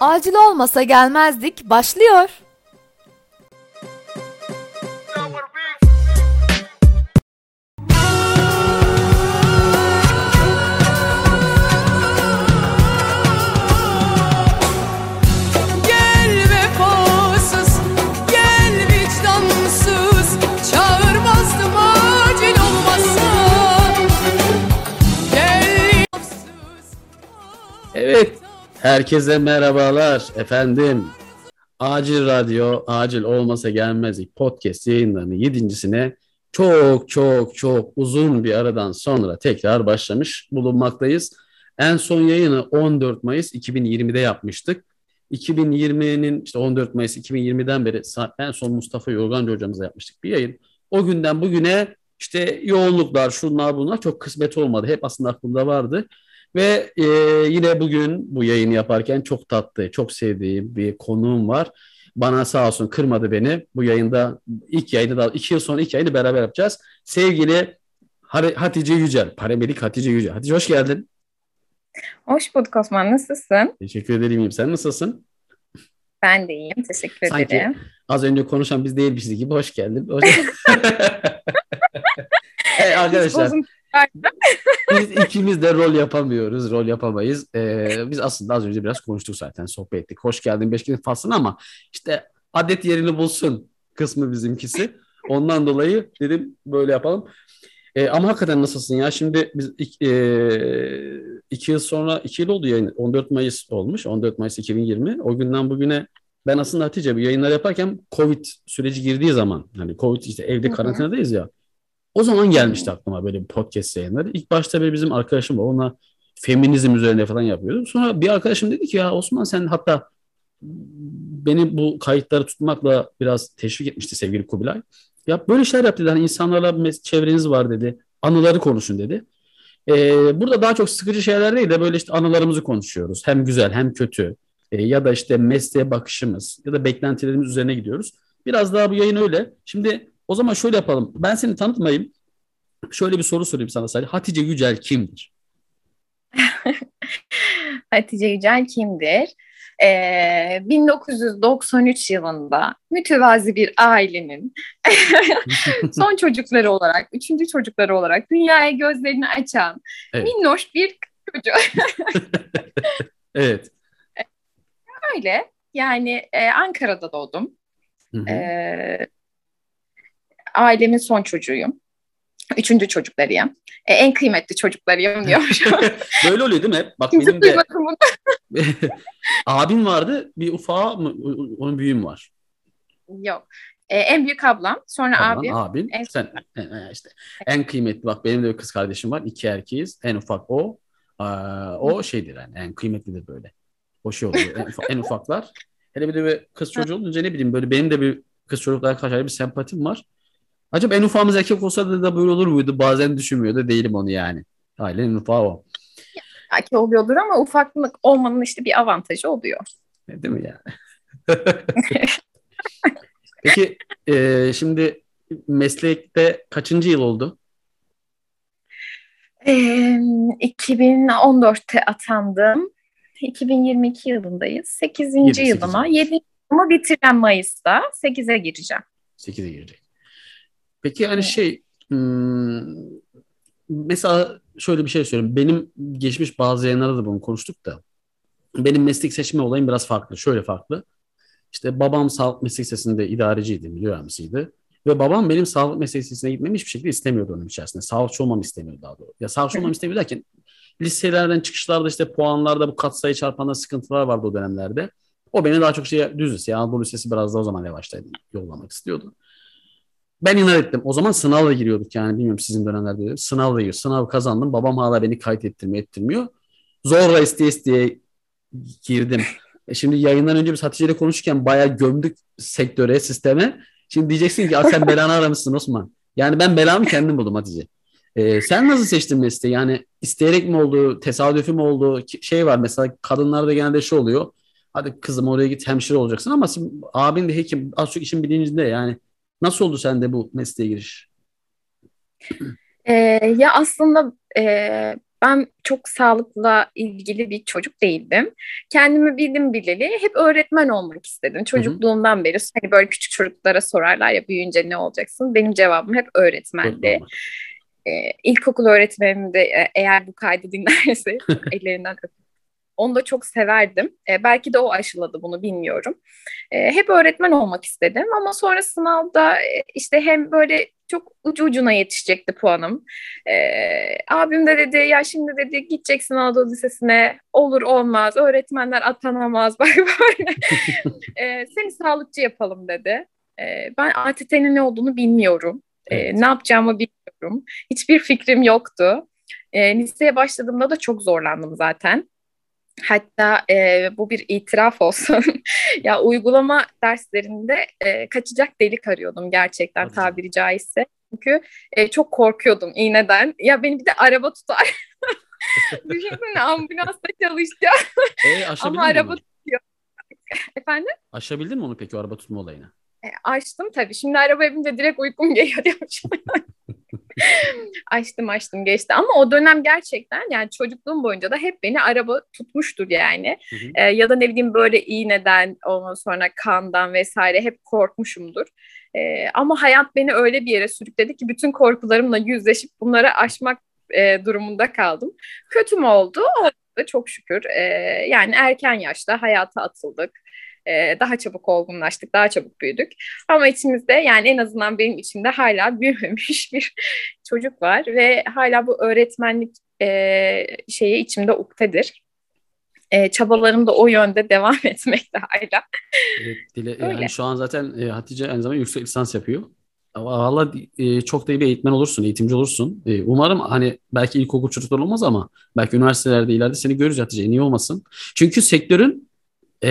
Acil olmasa gelmezdik başlıyor. Herkese merhabalar efendim. Acil Radyo, Acil Olmasa Gelmezdik podcast yayınlarının yedincisine çok çok çok uzun bir aradan sonra tekrar başlamış bulunmaktayız. En son yayını 14 Mayıs 2020'de yapmıştık. 2020'nin işte 14 Mayıs 2020'den beri en son Mustafa Yorgancı hocamızla yapmıştık bir yayın. O günden bugüne işte yoğunluklar, şunlar bunlar çok kısmet olmadı. Hep aslında aklımda vardı. Ve e, yine bugün bu yayını yaparken çok tatlı, çok sevdiğim bir konuğum var. Bana sağ olsun kırmadı beni. Bu yayında ilk yayını da iki yıl sonra ilk yayını beraber yapacağız. Sevgili Hatice Yücel, paramedik Hatice Yücel. Hatice hoş geldin. Hoş bulduk Osman. Nasılsın? Teşekkür ederim. iyiyim. Sen nasılsın? Ben de iyiyim. Teşekkür Sanki ederim. az önce konuşan biz değilmişiz gibi hoş geldin. Hoş... evet, arkadaşlar biz ikimiz de rol yapamıyoruz, rol yapamayız. Ee, biz aslında az önce biraz konuştuk zaten, sohbet ettik. Hoş geldin, beş gün faslına ama işte adet yerini bulsun kısmı bizimkisi. Ondan dolayı dedim böyle yapalım. Ee, ama hakikaten nasılsın ya? Şimdi biz iki, e, iki yıl sonra, iki yıl oldu yayın. 14 Mayıs olmuş, 14 Mayıs 2020. O günden bugüne ben aslında Hatice bu yayınlar yaparken Covid süreci girdiği zaman, hani Covid işte evde karantinadayız ya. O zaman gelmişti aklıma böyle bir podcast yayınları. İlk başta böyle bizim arkadaşım var. Onunla feminizm üzerine falan yapıyordum. Sonra bir arkadaşım dedi ki ya Osman sen hatta beni bu kayıtları tutmakla biraz teşvik etmişti sevgili Kubilay. Ya böyle şeyler yap dedi. Hani insanlarla çevreniz var dedi. Anıları konuşun dedi. Ee, burada daha çok sıkıcı şeyler değil de böyle işte anılarımızı konuşuyoruz. Hem güzel hem kötü. Ee, ya da işte mesleğe bakışımız ya da beklentilerimiz üzerine gidiyoruz. Biraz daha bu yayın öyle. Şimdi o zaman şöyle yapalım. Ben seni tanıtmayayım. Şöyle bir soru sorayım sana sadece. Hatice Yücel kimdir? Hatice Yücel kimdir? Ee, 1993 yılında mütevazi bir ailenin son çocukları olarak, üçüncü çocukları olarak dünyaya gözlerini açan Evet. minnoş bir çocuk. Evet. Öyle. Yani e, Ankara'da doğdum. Hı hı. Ee, ailemin son çocuğuyum. Üçüncü çocuklarıyım. E, en kıymetli çocuklarıyım diyormuşum. Böyle oluyor değil mi? hep? Bak benim de abim vardı. Bir ufağı mı? Onun büyüğüm var. Yok. E, en büyük ablam, sonra Ablan, abim. abin. en- Sen e, e, işte en kıymetli bak benim de bir kız kardeşim var. İki erkeğiz. En ufak o. Aa, o şeydir yani. En kıymetlidir böyle. O şey oluyor. En, ufa- en ufaklar. Hele bir de bir kız çocuğu olunca ne bileyim böyle benim de bir kız çocuklara karşı bir sempatim var. Acaba en ufağımız erkek olsa da, böyle olur muydu? Bazen düşünmüyor da değilim onu yani. Ailenin ufağı o. Belki oluyordur ama ufaklık olmanın işte bir avantajı oluyor. Değil mi yani? Peki e, şimdi meslekte kaçıncı yıl oldu? E, 2014'te atandım. 2022 yılındayız. 8. Yedi, sekiz yılıma, yıl. 7. yılımı bitiren Mayıs'ta 8'e gireceğim. 8'e girecek. Peki hani şey hmm, mesela şöyle bir şey söyleyeyim. Benim geçmiş bazı yayınlarda da bunu konuştuk da benim meslek seçme olayım biraz farklı. Şöyle farklı. İşte babam sağlık meslek lisesinde idareciydi, müdür yardımcısıydı. Ve babam benim sağlık meslek lisesine gitmemi hiçbir şekilde istemiyordu onun içerisinde. Sağlıkçı olmamı istemiyordu daha doğrusu. Ya sağlıkçı olmamı istemiyor derken liselerden çıkışlarda işte puanlarda bu katsayı çarpanlar sıkıntılar vardı o dönemlerde. O beni daha çok şey düz lise, Anadolu Lisesi biraz da o zaman yavaştaydı. Yollamak istiyordu. Ben inat ettim. O zaman sınavla giriyorduk yani bilmiyorum sizin dönemlerde. öyle. Sınavla giriyor. Sınav kazandım. Babam hala beni kayıt ettirmiyor, ettirmiyor. Zorla isteye isteye girdim. E şimdi yayından önce biz Hatice ile konuşurken bayağı gömdük sektöre, sisteme. Şimdi diyeceksin ki "Aa, sen belanı aramışsın Osman. Yani ben belamı kendim buldum Hatice. Ee, sen nasıl seçtin mesleği? Yani isteyerek mi oldu, tesadüfi mi oldu? Şey var mesela kadınlarda genelde şey oluyor. Hadi kızım oraya git hemşire olacaksın ama abin de hekim az çok işin bilincinde yani. Nasıl oldu sende bu mesleğe giriş? Ee, ya aslında e, ben çok sağlıkla ilgili bir çocuk değildim. Kendimi bildim bileli hep öğretmen olmak istedim. Çocukluğumdan beri hani böyle küçük çocuklara sorarlar ya büyüyünce ne olacaksın? Benim cevabım hep öğretmendi. Ee, ilkokul öğretmenim de eğer bu kaydı dinlerse ellerinden öpüyorum onu da çok severdim. E, belki de o aşıladı bunu bilmiyorum. E, hep öğretmen olmak istedim ama sonra sınavda e, işte hem böyle çok ucu ucuna yetişecekti puanım. E, abim de dedi ya şimdi dedi gideceksin Anadolu Lisesi'ne olur olmaz öğretmenler atanamaz bak böyle. e, seni sağlıkçı yapalım dedi. E, ben ATT'nin ne olduğunu bilmiyorum. E, evet. Ne yapacağımı bilmiyorum. Hiçbir fikrim yoktu. E, liseye başladığımda da çok zorlandım zaten. Hatta e, bu bir itiraf olsun. ya uygulama derslerinde e, kaçacak delik arıyordum gerçekten Hadi. tabiri caizse. Çünkü e, çok korkuyordum iğneden. Ya beni bir de araba tutar. Düşünsene ambulansta çalışacağım. E, Ama araba onu? tutuyor. Efendim? Aşabildin mi onu peki o araba tutma olayını? E, açtım tabii. Şimdi araba bince direkt uykum geliyor diyormuşum. Açtım açtım geçti ama o dönem gerçekten yani çocukluğum boyunca da hep beni araba tutmuştur yani. Hı hı. Ee, ya da ne bileyim böyle iğneden ondan sonra kandan vesaire hep korkmuşumdur. Ee, ama hayat beni öyle bir yere sürükledi ki bütün korkularımla yüzleşip bunları aşmak e, durumunda kaldım. Kötü mü oldu? Oldu çok şükür. Ee, yani erken yaşta hayata atıldık e, daha çabuk olgunlaştık, daha çabuk büyüdük. Ama içimizde yani en azından benim içimde hala büyümemiş bir çocuk var ve hala bu öğretmenlik e, şeyi içimde uktedir. E, çabalarım da o yönde devam etmekte hala. Evet, Dile, yani şu an zaten e, Hatice aynı zamanda yüksek lisans yapıyor. Valla e, çok da iyi bir eğitmen olursun, eğitimci olursun. E, umarım hani belki ilkokul çocuklar olmaz ama belki üniversitelerde ileride seni görürüz Hatice. Niye olmasın? Çünkü sektörün e,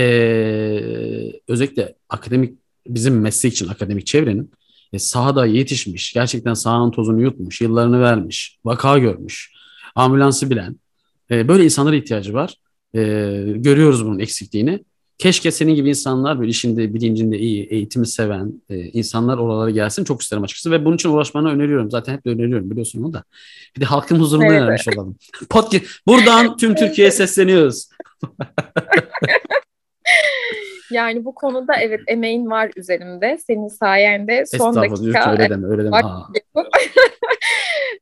özellikle akademik bizim meslek için akademik çevrenin e, sahada yetişmiş, gerçekten sahanın tozunu yutmuş, yıllarını vermiş, vaka görmüş, ambulansı bilen e, böyle insanlara ihtiyacı var. E, görüyoruz bunun eksikliğini. Keşke senin gibi insanlar böyle işinde bilincinde iyi, eğitimi seven e, insanlar oralara gelsin. Çok isterim açıkçası ve bunun için uğraşmanı öneriyorum. Zaten hep de öneriyorum biliyorsun onu da. Bir de halkın huzurunda evet. önermiş olalım. Podcast. Buradan tüm Türkiye'ye sesleniyoruz. Yani bu konuda evet emeğin var üzerimde. Senin sayende son dakika öyle deme, öyle deme.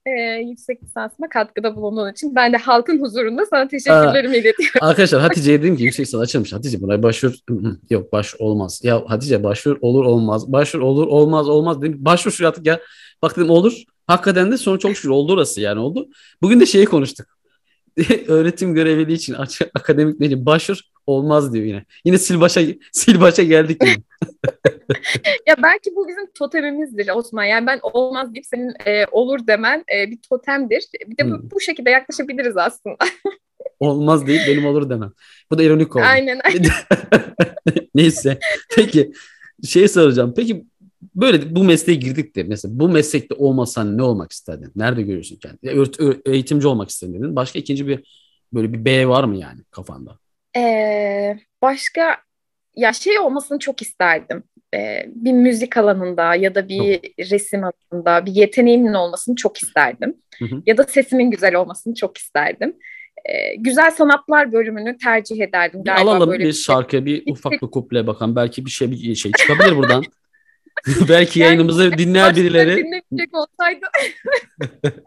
e, yüksek lisansıma katkıda bulunduğun için ben de halkın huzurunda sana teşekkürlerimi iletiyorum. Arkadaşlar Hatice'ye dedim ki yüksek lisans açılmış. Hatice buna başvur. Yok baş olmaz. Ya Hatice başvur olur olmaz. Başvur olur olmaz olmaz dedim. Başvur şu artık ya. Bak dedim olur. Hakikaten de sonra çok şükür oldu orası yani oldu. Bugün de şeyi konuştuk. öğretim görevliliği için akademik başvur olmaz diyor yine. Yine sil başa sil başa geldik yine. ya belki bu bizim totemimizdir Osman. Yani ben olmaz deyip senin e, olur demen e, bir totemdir. Bir de bu, hmm. bu şekilde yaklaşabiliriz aslında. olmaz deyip benim olur demem. Bu da ironik oldu. Aynen aynen. Neyse. Peki şey soracağım. Peki böyle bu mesleğe girdik de mesela bu meslekte olmasan ne olmak isterdin? Nerede görüyorsun kendini? Eğitimci olmak istedin. Başka ikinci bir böyle bir B var mı yani kafanda? Ee, başka ya şey olmasını çok isterdim. Ee, bir müzik alanında ya da bir çok. resim alanında bir yeteneğimin olmasını çok isterdim. Hı hı. Ya da sesimin güzel olmasını çok isterdim. Ee, güzel sanatlar bölümünü tercih ederdim. Bir alalım böyle bir, bir şarkı, bir ufak bir kuple bakalım. Belki bir şey bir şey çıkabilir buradan. Belki yayınımızı yani, dinler birileri. Dinlemeyecek olsaydı.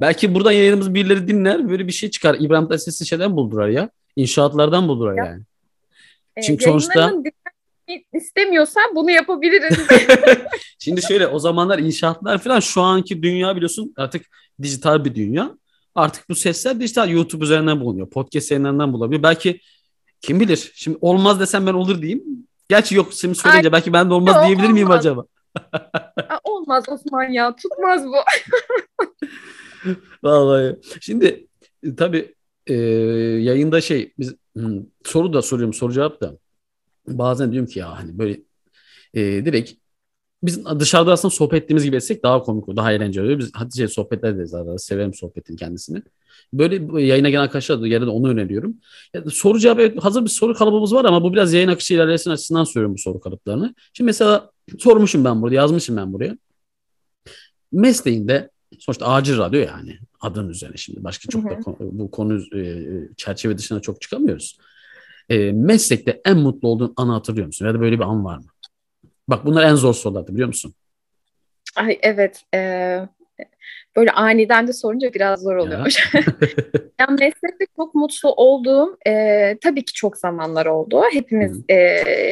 Belki buradan yayınımızı birileri dinler. Böyle bir şey çıkar. İbrahim Tatlıses'i şeyden buldurar ya. İnşaatlardan buldurar ya. yani. Ee, Çünkü sonuçta istemiyorsan bunu yapabiliriz. Şimdi şöyle o zamanlar inşaatlar falan şu anki dünya biliyorsun artık dijital bir dünya. Artık bu sesler dijital YouTube üzerinden bulunuyor. Podcast yayınlarından bulabiliyor. Belki kim bilir. Şimdi olmaz desem ben olur diyeyim. Gerçi yok şimdi söyleyince Ay, belki ben de olmaz yok, diyebilir miyim olmaz. acaba? olmaz Osman ya tutmaz bu. Vallahi. Şimdi e, tabii e, yayında şey biz hmm, soru da soruyorum soru cevap da bazen diyorum ki ya hani böyle e, direkt biz dışarıda aslında sohbet ettiğimiz gibi etsek daha komik olur, daha eğlenceli oluyor. Biz Hatice sohbetler ederiz arada. Severim sohbetin kendisini. Böyle yayına gelen arkadaşlar da yarın onu öneriyorum. Yani soru cevabı hazır bir soru kalıbımız var ama bu biraz yayın akışı ilerlesin açısından söylüyorum bu soru kalıplarını. Şimdi mesela sormuşum ben burada, yazmışım ben buraya. Mesleğinde Sonuçta acil radyo yani adın üzerine şimdi. Başka çok da konu- bu konu e, çerçeve dışına çok çıkamıyoruz. E, meslekte en mutlu olduğun anı hatırlıyor musun? Ya da böyle bir an var mı? Bak bunlar en zor sorulardı biliyor musun? Ay evet. e, böyle aniden de sorunca biraz zor oluyormuş. Ya meslekte çok mutlu olduğum e, tabii ki çok zamanlar oldu. Hepimiz e,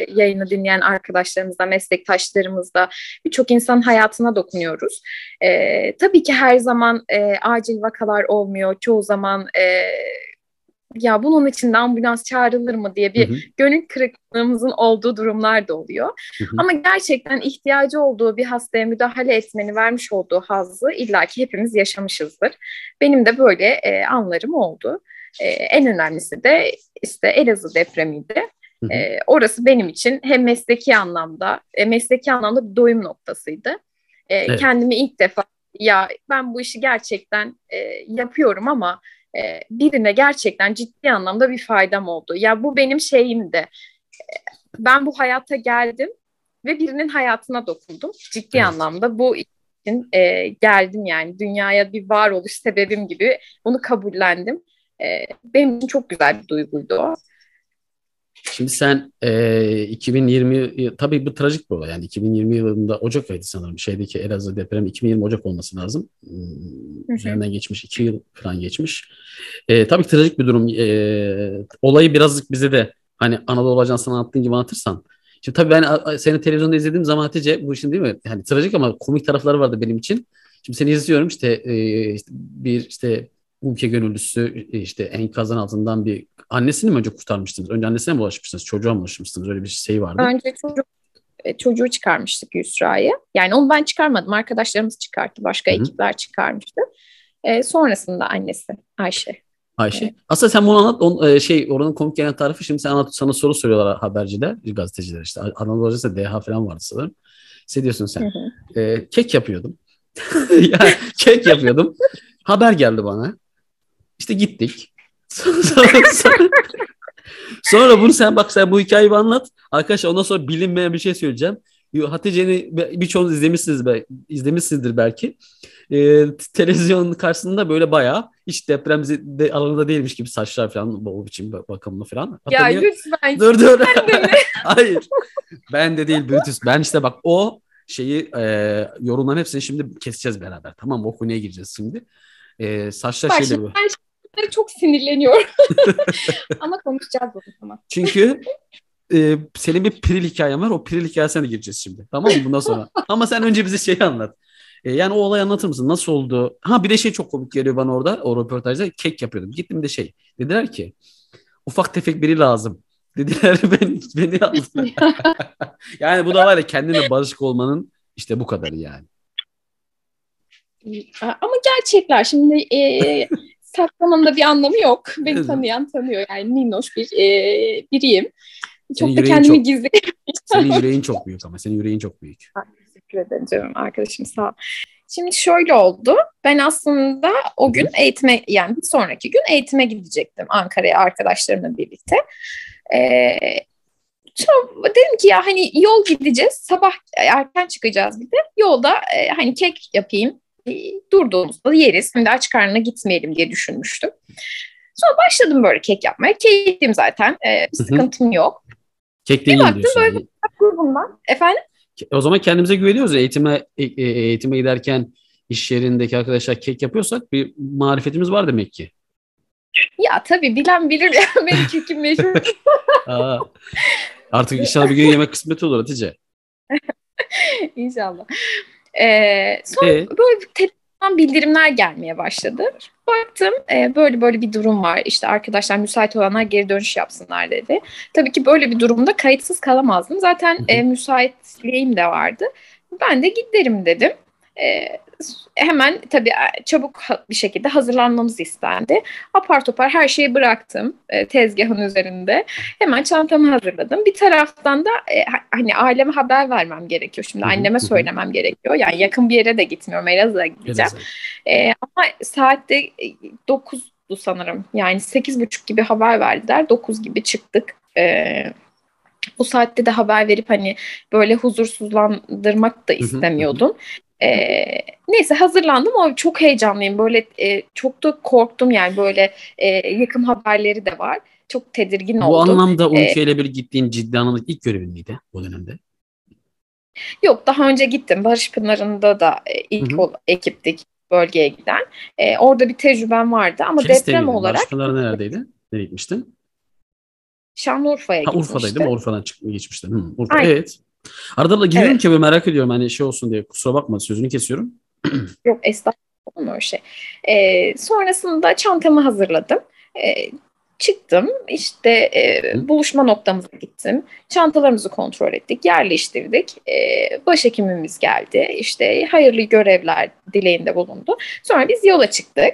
yayını dinleyen arkadaşlarımızda, meslektaşlarımızda birçok insan hayatına dokunuyoruz. E, tabii ki her zaman e, acil vakalar olmuyor. Çoğu zaman e, ya bunun için de ambulans çağrılır mı diye bir Hı hı, gönül kırıklığımızın olduğu durumlar da oluyor. hı hı. Ama gerçekten ihtiyacı olduğu bir hastaya müdahale etmeni vermiş olduğu hazzı illaki hepimiz yaşamışızdır. Benim de böyle e, anlarım oldu. E, en önemlisi de işte Elazığ depremiydi. Hı hı. E, orası benim için hem mesleki anlamda, e, mesleki anlamda bir doyum noktasıydı. E, Evet. Kendimi ilk defa ya ben bu işi gerçekten e, yapıyorum ama e, birine gerçekten ciddi anlamda bir faydam oldu. Ya bu benim şeyimdi. E, Ben bu hayata geldim ve birinin hayatına dokundum. Ciddi Evet. anlamda bu için e, geldim yani dünyaya bir varoluş sebebim gibi bunu kabullendim. E, benim için çok güzel bir duyguydu o. Şimdi sen e, 2020 tabii bu trajik bir olay yani 2020 yılında Ocak ayıydı sanırım şeydeki Elazığ depremi 2020 Ocak olması lazım. Üzerinden geçmiş 2 yıl falan geçmiş. E, tabii trajik bir durum. E, olayı birazcık bize de hani Anadolu Ajansı'na anlattığın gibi anlatırsan. Şimdi tabii ben seni televizyonda izlediğim zaman Hatice bu işin değil mi? Yani trajik ama komik tarafları vardı benim için. Şimdi seni izliyorum işte, e, işte bir işte ülke gönüllüsü e, işte enkazın altından bir annesini mi önce kurtarmıştınız? Önce annesine mi bulaşmışsınız? Çocuğa mı bulaşmışsınız? Öyle bir şey vardı. Önce çocuk e, çocuğu çıkarmıştık Yusra'yı. Yani onu ben çıkarmadım. Arkadaşlarımız çıkarttı. Başka Hı hı. ekipler çıkarmıştı. E, sonrasında annesi Ayşe. Ayşe. Evet. Aslında sen bunu anlat. On, e, şey oranın komik gelen tarafı şimdi sen anlat sana soru soruyorlar haberciler, gazeteciler işte. Anadolu Ajansı'nda DH falan vardı sanırım. Hissediyorsun Hı sen. hı. E, kek yapıyordum. yani kek yapıyordum. Haber geldi bana. İşte gittik. Sonra, sonra, sonra, sonra bunu sen bak sen bu hikayeyi anlat. Arkadaşlar ondan sonra bilinmeyen bir şey söyleyeceğim. Hatice'ni birçoğunuz izlemişsiniz, be- izlemişsinizdir belki. E, televizyon karşısında böyle bayağı hiç deprem de alanında değilmiş gibi saçlar falan o biçim bak- bakımlı falan. Ya Hatırlıyor- lütfen. Dur dur. Hayır. Ben de değil Brutus. Ben işte bak o şeyi e, yorumların hepsini şimdi keseceğiz beraber. Tamam mı? O konuya gireceğiz şimdi. E, saçlar Bak şeyle bu. ben şimdi çok sinirleniyorum. Ama konuşacağız bunu tamam. Çünkü e, senin bir piril hikayen var. O piril hikayesine gireceğiz şimdi. Tamam mı bundan sonra? Ama sen önce bize şeyi anlat. E, yani o olayı anlatır mısın? Nasıl oldu? Ha bir de şey çok komik geliyor bana orada. O röportajda kek yapıyordum. Gittim de şey. Dediler ki ufak tefek biri lazım. Dediler ben beni aldılar. yani bu da var ya kendine barışık olmanın işte bu kadarı yani. Ama gerçekler şimdi e, saklamanın da bir anlamı yok. Beni Evet. tanıyan tanıyor. Yani minnoş bir e, biriyim. Çok Senin da kendimi çok- gizli Senin yüreğin çok büyük ama senin yüreğin çok büyük. Teşekkür ederim canım arkadaşım sağ ol. Şimdi şöyle oldu. Ben aslında o gün eğitime yani bir sonraki gün eğitime gidecektim Ankara'ya arkadaşlarımla birlikte. Ee, sonra dedim ki ya hani yol gideceğiz. Sabah erken çıkacağız bir de. Yolda e, hani kek yapayım. E, durduğumuzda yeriz. Şimdi aç karnına gitmeyelim diye düşünmüştüm. Sonra başladım böyle kek yapmaya. Keyifliyim zaten. E, hı. sıkıntım yok. Kek değil baktım diyorsun. böyle- Grubundan. Efendim? O zaman kendimize güveniyoruz. Eğitime e- e- eğitime giderken iş yerindeki arkadaşlar kek yapıyorsak bir marifetimiz var demek ki. Ya tabii bilen bilir ya. Benim kekim meşhur. Aa, artık inşallah bir gün yemek kısmeti olur Hatice. İnşallah. Ee, sonra Ee? böyle telefon bildirimler gelmeye başladı. Baktım e, böyle böyle bir durum var. İşte arkadaşlar müsait olanlar geri dönüş yapsınlar dedi. Tabii ki böyle bir durumda kayıtsız kalamazdım. Zaten e, müsaitliğim de vardı. Ben de giderim dedim. E, hemen tabii e, çabuk bir şekilde hazırlanmamız istendi. Apar topar her şeyi bıraktım e, tezgahın üzerinde. Hemen çantamı hazırladım. Bir taraftan da e, ha- hani aileme haber vermem gerekiyor. Şimdi anneme söylemem gerekiyor. Yani yakın bir yere de gitmiyorum. Elazığ'a gideceğim. E, ama saatte e, 9'du sanırım. Yani 8.30 gibi haber verdiler. 9 gibi çıktık. E, bu saatte de haber verip hani böyle huzursuzlandırmak da hı, hı. E, neyse hazırlandım ama çok heyecanlıyım. Böyle e, çok da korktum. Yani böyle e, yakın haberleri de var. Çok tedirgin Bu oldum. anlamda Ee, Umke ile bir gittiğin ciddi anlamda ilk görevin miydi o dönemde? Yok daha önce gittim. Barış Pınarı'nda da e, ilk Hı hı. ol- ekiptik bölgeye giden. E, orada bir tecrübem vardı ama Kilis'te deprem miydin? olarak Başkaları neredeydi? Nereye gitmiştin? Şanlıurfa'ya Ha gitmiştim. Urfa'daydı mı? Urfa'dan çıktın geçmiştin. Hı, Urfa. Aynen. Evet. Arada da giriyorum Evet. ki merak ediyorum hani şey olsun diye. Kusura bakma sözünü kesiyorum. Yok estağfurullah öyle şey. Ee, sonrasında çantamı hazırladım. Ee, çıktım işte e, buluşma noktamıza gittim. Çantalarımızı kontrol ettik, yerleştirdik. Ee, başhekimimiz geldi. İşte hayırlı görevler dileğinde bulundu. Sonra biz yola çıktık.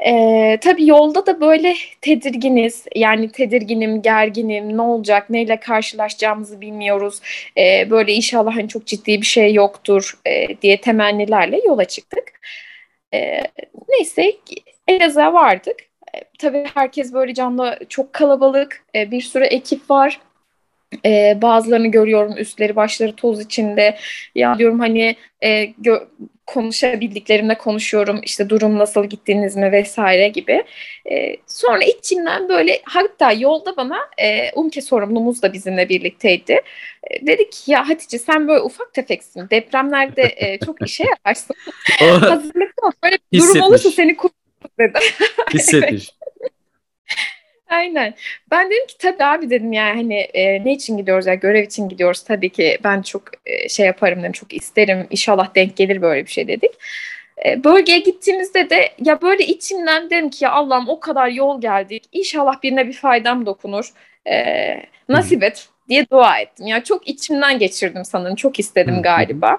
Ee, tabii yolda da böyle tedirginiz. Yani tedirginim, gerginim, ne olacak, neyle karşılaşacağımızı bilmiyoruz. Ee, böyle inşallah hani çok ciddi bir şey yoktur e, diye temennilerle yola çıktık. Ee, neyse Elazığ'a vardık. Ee, tabii herkes böyle canlı çok kalabalık. Ee, bir sürü ekip var. Ee, bazılarını görüyorum üstleri başları toz içinde. Ya diyorum hani e, gö- konuşabildiklerimle konuşuyorum. İşte durum nasıl gittiniz mi vesaire gibi. Ee, sonra içimden böyle hatta yolda bana e, UMKE sorumlumuz da bizimle birlikteydi. E, dedi ki ya Hatice sen böyle ufak tefeksin. Depremlerde e, çok işe yararsın. Hazırlıklı ol. Böyle bir durum olursa seni kurtarırız dedi. hissetmiş. Aynen. Ben dedim ki tabii abi dedim yani hani e, ne için gidiyoruz ya görev için gidiyoruz tabii ki ben çok e, şey yaparım dedim çok isterim inşallah denk gelir böyle bir şey dedik. E, bölgeye gittiğimizde de ya böyle içimden dedim ki ya Allah'ım o kadar yol geldik inşallah birine bir faydam dokunur e, nasip et diye dua ettim. Ya çok içimden geçirdim sanırım çok istedim galiba.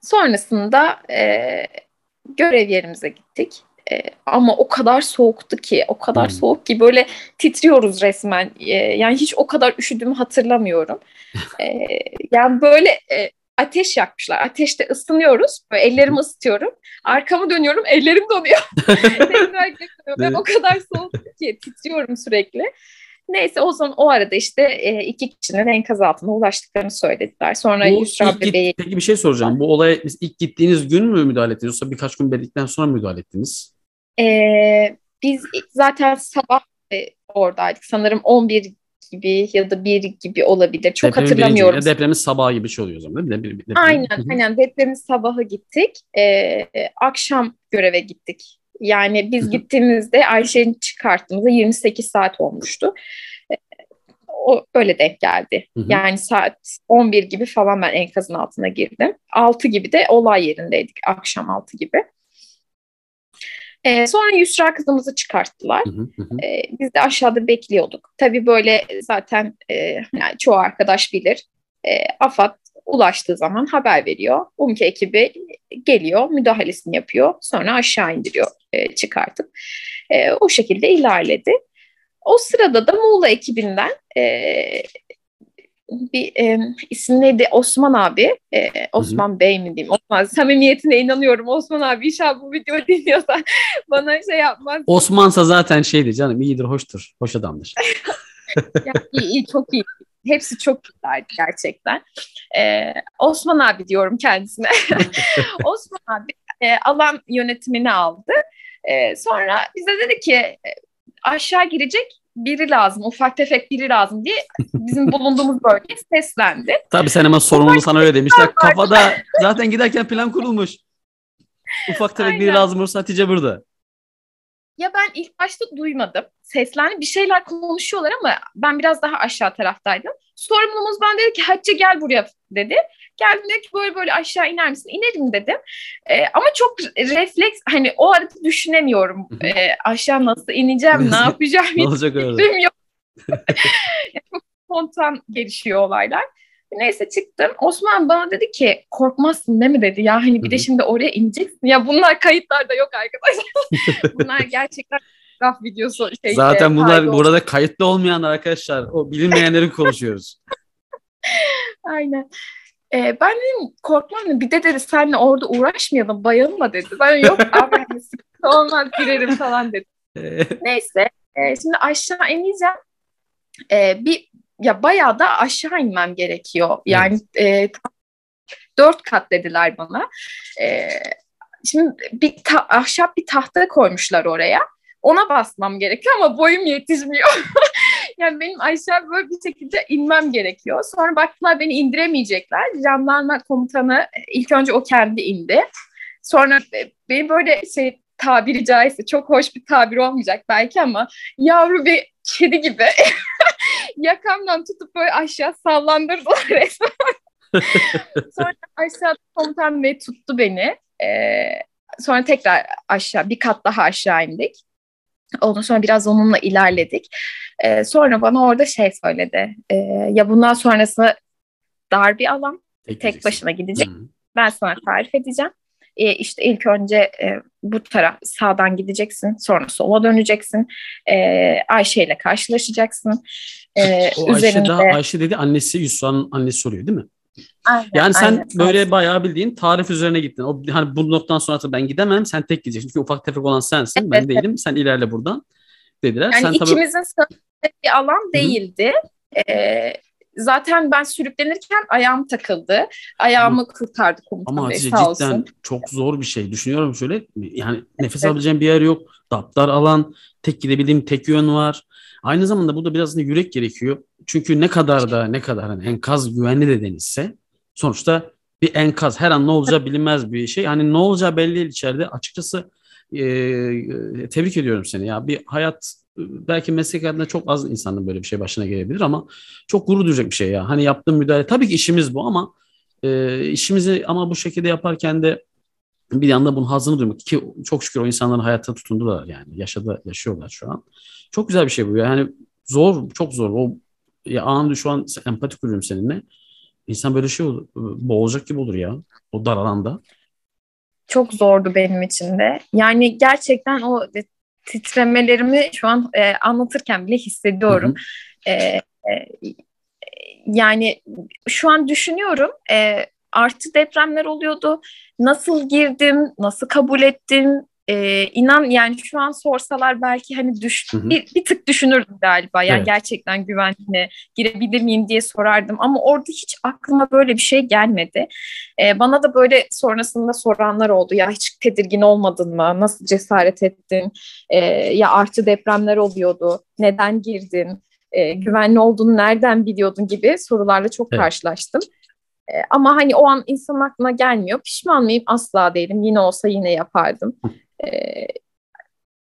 Sonrasında e, görev yerimize gittik. E, ama o kadar soğuktu ki, o kadar Hmm. soğuk ki böyle titriyoruz resmen. E, yani hiç o kadar üşüdüğümü hatırlamıyorum. E, yani böyle e, ateş yakmışlar. Ateşte ısınıyoruz. Böyle ellerimi ısıtıyorum. Arkamı dönüyorum, ellerim donuyor. Ben o kadar soğuktu ki titriyorum sürekli. Neyse o zaman o arada işte e, iki kişinin enkaz altına ulaştıklarını söylediler. Sonra Bu Yusra bebeği peki bir şey soracağım. Bu olaya ilk gittiğiniz gün mü müdahale ettiniz yoksa birkaç gün bekledikten sonra mı müdahale ettiniz? Ee, biz zaten sabah e, oradaydık. Sanırım 11 gibi ya da 1 gibi olabilir. Çok Depremin birinci hatırlamıyorum. günü, depremin sabahı gibi şey oluyor o zaman değil mi? Dep- depremin- Aynen, aynen. Depremin sabahı gittik. Ee, akşam göreve gittik. Yani biz gittiğimizde Ayşe'nin çıkarttığımızda 28 saat olmuştu. Ee, O öyle denk geldi. Hı hı. Yani saat 11 gibi falan ben enkazın altına girdim. 6 gibi de olay yerindeydik. Akşam 6 gibi. Ee, sonra Yusra kızımızı çıkarttılar. Hı hı, hı. Ee, biz de aşağıda bekliyorduk. Tabii böyle zaten e, yani çoğu arkadaş bilir. E, AFAD ulaştığı zaman haber veriyor. UMKE ekibi geliyor, müdahalesini yapıyor. Sonra aşağı indiriyor e, çıkartıp. E, o şekilde ilerledi. O sırada da Muğla ekibinden e, bir e, isim neydi? Osman abi. E, Osman Bey mi diyeyim? Osman. Samimiyetine inanıyorum. Osman abi inşallah bu videoyu dinliyorsa bana şey yapmaz. Osmansa zaten şeydi canım iyidir, hoştur. Hoş adamdır. Ya, iyi, iyi, çok iyi. Hepsi çok güzeldi gerçekten. Ee, Osman abi diyorum kendisine. Osman abi e, alan yönetimini aldı. E, sonra bize dedi ki e, aşağı girecek biri lazım, ufak tefek biri lazım diye bizim bulunduğumuz bölgeye seslendi. Tabii sen hemen sorumlu sana öyle demişler. Kafada zaten giderken plan kurulmuş. Ufak tefek biri lazım olursa Hatice burada. Ya ben ilk başta duymadım. Seslendi bir şeyler konuşuyorlar ama ben biraz daha aşağı taraftaydım. Sorumlumuz ben dedi ki Hatice gel buraya dedi. Geldim dedi ki böyle böyle aşağı iner misin? İnerim dedim. Ee, ama çok refleks hani o arada düşünemiyorum. Ee, aşağı nasıl ineceğim, ne yapacağım Ne hiç olacak fikrim yok. Çok spontan gelişiyor olaylar. Neyse çıktım. Osman bana dedi ki korkmazsın değil mi dedi. Ya hani bir de şimdi oraya ineceksin. Ya bunlar kayıtlarda yok arkadaşlar. bunlar gerçekten fotoğraf videosu. Şey, Zaten bunlar oldu. burada kayıtlı olmayan arkadaşlar. O bilinmeyenleri konuşuyoruz. Aynen. Ee, ben dedim korkmam bir de dedi senle orada uğraşmayalım bayılma dedi. Ben yok abi hani sıkıntı olmaz girerim falan dedi. Neyse e, şimdi aşağı ineceğim. E, bir ya bayağı da aşağı inmem gerekiyor. Yani e, dört kat dediler bana. E, şimdi bir ta- ahşap bir tahta koymuşlar oraya. Ona basmam gerekiyor ama boyum yetişmiyor. yani benim aşağı böyle bir şekilde inmem gerekiyor. Sonra baktılar beni indiremeyecekler. Jandarma komutanı ilk önce o kendi indi. Sonra beni böyle şey tabiri caizse çok hoş bir tabir olmayacak belki ama yavru bir kedi gibi yakamdan tutup böyle aşağı sallandırdılar resmen. sonra aşağı komutan bey tuttu beni. Ee, sonra tekrar aşağı bir kat daha aşağı indik. Ondan sonra biraz onunla ilerledik. Ee, sonra bana orada şey söyledi. Ee, ya bundan sonrası dar bir alan. Tek, tek başına gidecek. Hı. Ben sana tarif edeceğim. Ee, işte ilk önce e, bu taraf sağdan gideceksin. Sonra sola döneceksin. Ee, Ayşe ile karşılaşacaksın. Ee, o üzerinde... Ayşe, daha, Ayşe dedi annesi Yusra'nın annesi soruyor değil mi? Aynen, yani sen aynen. böyle bayağı bildiğin tarif üzerine gittin. O hani bu noktadan sonra ben gidemem. Sen tek gideceksin. Çünkü ufak tefek olan sensin. Evet, ben değilim. Sen ilerle buradan dediler. Yani sen ikimizin tabii... bir alan değildi. Ee, zaten ben sürüklenirken ayağım takıldı. Ayağımı Hı. kurtardı komutan Ama Hatice cidden olsun. çok zor bir şey. Düşünüyorum şöyle. Yani nefes evet. alabileceğim bir yer yok. Daptar alan. Tek gidebildiğim tek yön var. Aynı zamanda burada biraz da yürek gerekiyor. Çünkü ne kadar da ne kadar hani enkaz güvenli de denilse sonuçta bir enkaz her an ne olacağı bilinmez bir şey. Hani ne olacağı belli değil içeride. Açıkçası e, tebrik ediyorum seni ya. Bir hayat belki meslek hayatında çok az insanın böyle bir şey başına gelebilir ama çok gurur duyacak bir şey ya. Hani yaptığım müdahale tabii ki işimiz bu ama e, işimizi ama bu şekilde yaparken de bir yanda bunun hazını duymak ki çok şükür o insanların hayata tutundular yani yaşadı yaşıyorlar şu an. Çok güzel bir şey bu yani zor çok zor o ya an şu an empati kuruyorum seninle. İnsan böyle şey olur, boğulacak gibi olur ya o dar alanda. Çok zordu benim için de. Yani gerçekten o titremelerimi şu an e, anlatırken bile hissediyorum. Hı hı. E, e, yani şu an düşünüyorum e, artı depremler oluyordu. Nasıl girdim, nasıl kabul ettim, ee, inan yani şu an sorsalar belki hani düş hı hı. Bir, bir tık düşünürdüm galiba. Yani evet. gerçekten güvenli girebilir miyim diye sorardım ama orada hiç aklıma böyle bir şey gelmedi. Ee, bana da böyle sonrasında soranlar oldu. Ya hiç tedirgin olmadın mı? Nasıl cesaret ettin? Ee, ya artı depremler oluyordu. Neden girdin? Ee, güvenli olduğunu nereden biliyordun gibi sorularla çok evet. karşılaştım. Ee, ama hani o an insan aklına gelmiyor. Pişman mıyım? Asla değilim. Yine olsa yine yapardım. E,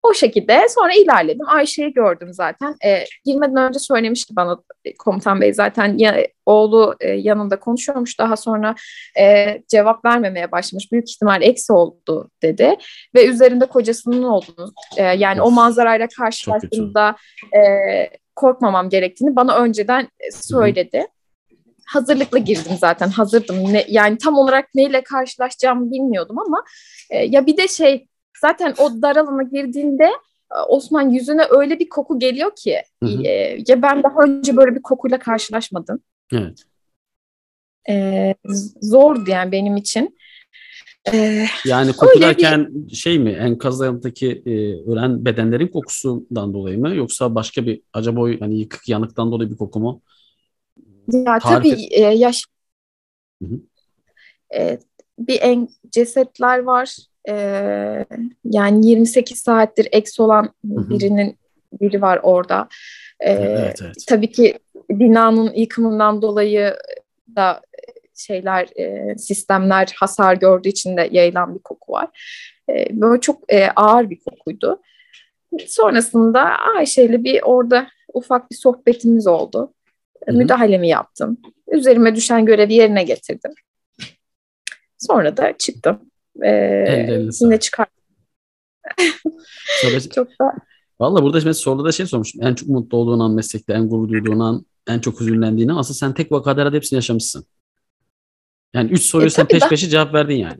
o şekilde sonra ilerledim. Ayşe'yi gördüm zaten. E, girmeden önce söylemişti bana komutan bey zaten ya, oğlu e, yanında konuşuyormuş. Daha sonra e, cevap vermemeye başlamış. Büyük ihtimal eksi oldu dedi. Ve üzerinde kocasının olduğunu e, yani of, o manzarayla karşılaştığımda e, korkmamam gerektiğini bana önceden söyledi. Hı-hı hazırlıklı girdim zaten hazırdım ne, yani tam olarak neyle karşılaşacağımı bilmiyordum ama e, ya bir de şey zaten o dar alana girdiğinde e, Osman yüzüne öyle bir koku geliyor ki hı hı. E, ya ben daha önce böyle bir kokuyla karşılaşmadım. Evet. E, zordu yani benim için. E, yani koku derken bir... şey mi enkaz yanındaki e, ölen bedenlerin kokusundan dolayı mı yoksa başka bir acaba yani yıkık yanıktan dolayı bir koku mu? Ya Tarif tabii e, yaş hı hı. E, bir en cesetler var e, yani 28 saattir eks olan birinin biri var orada. E, evet, evet. Tabii ki binanın yıkımından dolayı da şeyler e, sistemler hasar gördüğü için de yayılan bir koku var. E, böyle çok e, ağır bir kokuydu. Sonrasında Ayşe ile bir orada ufak bir sohbetimiz oldu. Hı-hı. Müdahalemi yaptım. Üzerime düşen görevi yerine getirdim. Sonra da çıktım. Ee, yine çıkar. çok da Valla burada mesela soruda da şey sormuştum. En çok mutlu olduğun an meslekte, en gurur duyduğun an, en çok hüzünlendiğin an. Aslında sen tek vakada herhalde hepsini yaşamışsın. Yani üç soruyu e, sen peş peşe cevap verdin yani.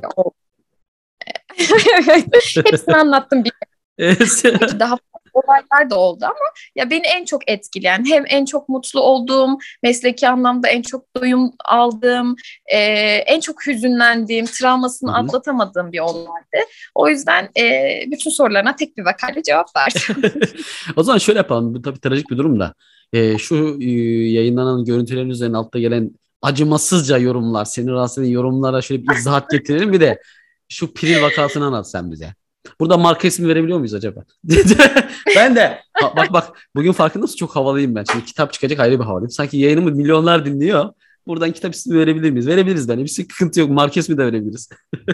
Hepsini anlattım bir. daha olaylar da oldu ama ya beni en çok etkileyen hem en çok mutlu olduğum mesleki anlamda en çok doyum aldığım e, en çok hüzünlendiğim travmasını Hı-hı. atlatamadığım bir olaydı. O yüzden e, bütün sorularına tek bir vakayla cevap verdim. o zaman şöyle yapalım. Bu tabii trajik bir durum da. E, şu e, yayınlanan görüntülerin üzerine altta gelen acımasızca yorumlar, seni rahatsız eden yorumlara şöyle bir izahat getirelim. Bir de şu piril vakasını anlat sen bize. Burada marka ismi verebiliyor muyuz acaba? ben de bak bak bugün farkında mısın? Çok havalıyım ben. Şimdi kitap çıkacak ayrı bir havalıyım. Sanki yayınımı milyonlar dinliyor. Buradan kitap ismi verebilir miyiz? Verebiliriz bence. Bir sıkıntı yok. Marka ismi de verebiliriz.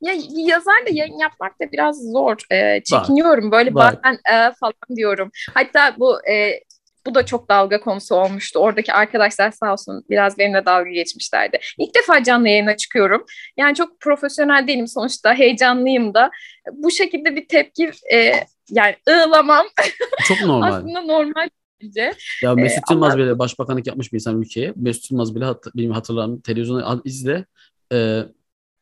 ya yazar da yayın yapmak da biraz zor. Ee, çekiniyorum. Böyle Var. bazen e, falan diyorum. Hatta bu e, bu da çok dalga konusu olmuştu. Oradaki arkadaşlar sağ olsun biraz benimle dalga geçmişlerdi. İlk defa canlı yayına çıkıyorum. Yani çok profesyonel değilim sonuçta. Heyecanlıyım da. Bu şekilde bir tepki e, yani ığlamam. Çok normal. Aslında normal bence. Ya Mesut ee, Yılmaz ama... bile başbakanlık yapmış bir insan ülkeye. Mesut Yılmaz bile hat, benim hatırlarım televizyonda izle e,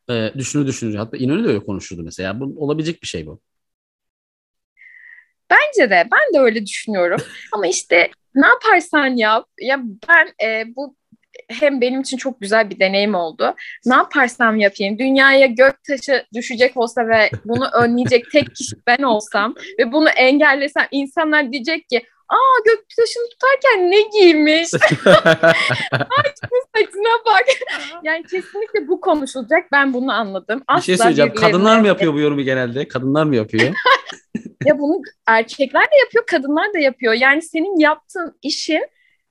e, düşünür düşünür. Hatta İnönü de öyle konuşurdu mesela. Bu olabilecek bir şey bu. Bence de. Ben de öyle düşünüyorum. Ama işte ne yaparsan yap. Ya ben e, bu hem benim için çok güzel bir deneyim oldu. Ne yaparsam yapayım, dünyaya gök taşı düşecek olsa ve bunu önleyecek tek kişi ben olsam ve bunu engellesem insanlar diyecek ki aa göktaşını tutarken ne giymiş? Ay saçına bak. yani kesinlikle bu konuşulacak. Ben bunu anladım. Asla bir şey söyleyeceğim. Kadınlar mı yapıyor bu yorumu genelde? Kadınlar mı yapıyor? Ya bunu erkekler de yapıyor, kadınlar da yapıyor. Yani senin yaptığın işin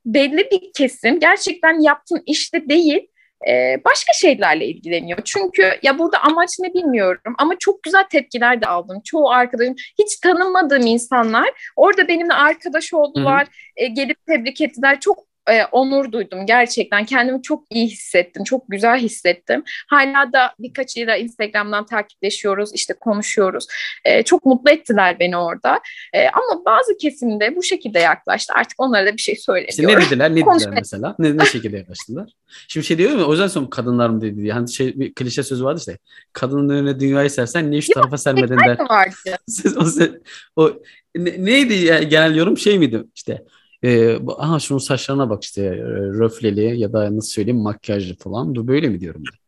belli bir kesim gerçekten yaptığın işte değil e, başka şeylerle ilgileniyor. Çünkü ya burada amaç ne bilmiyorum ama çok güzel tepkiler de aldım. Çoğu arkadaşım hiç tanımadığım insanlar orada benimle arkadaş oldular, e, gelip tebrik ettiler. Çok e, onur duydum gerçekten. Kendimi çok iyi hissettim. Çok güzel hissettim. Hala da birkaçıyla Instagram'dan takipleşiyoruz. işte konuşuyoruz. E, çok mutlu ettiler beni orada. E, ama bazı kesimde bu şekilde yaklaştı. Artık onlara da bir şey söylemiyorum. İşte ne dediler? Ne dediler mesela? Ne, ne şekilde yaklaştılar? Şimdi şey diyor mu? O yüzden sonra kadınlar mı dedi diye. Hani şey bir klişe sözü vardı işte. Kadının önüne dünyayı sersen niye şu tarafa sermeden der. Vardı. o, o, ne, neydi yani genel yorum şey miydi? İşte e, aha şunun saçlarına bak işte röfleli ya da nasıl söyleyeyim makyajlı falan. Bu böyle mi diyorum ben?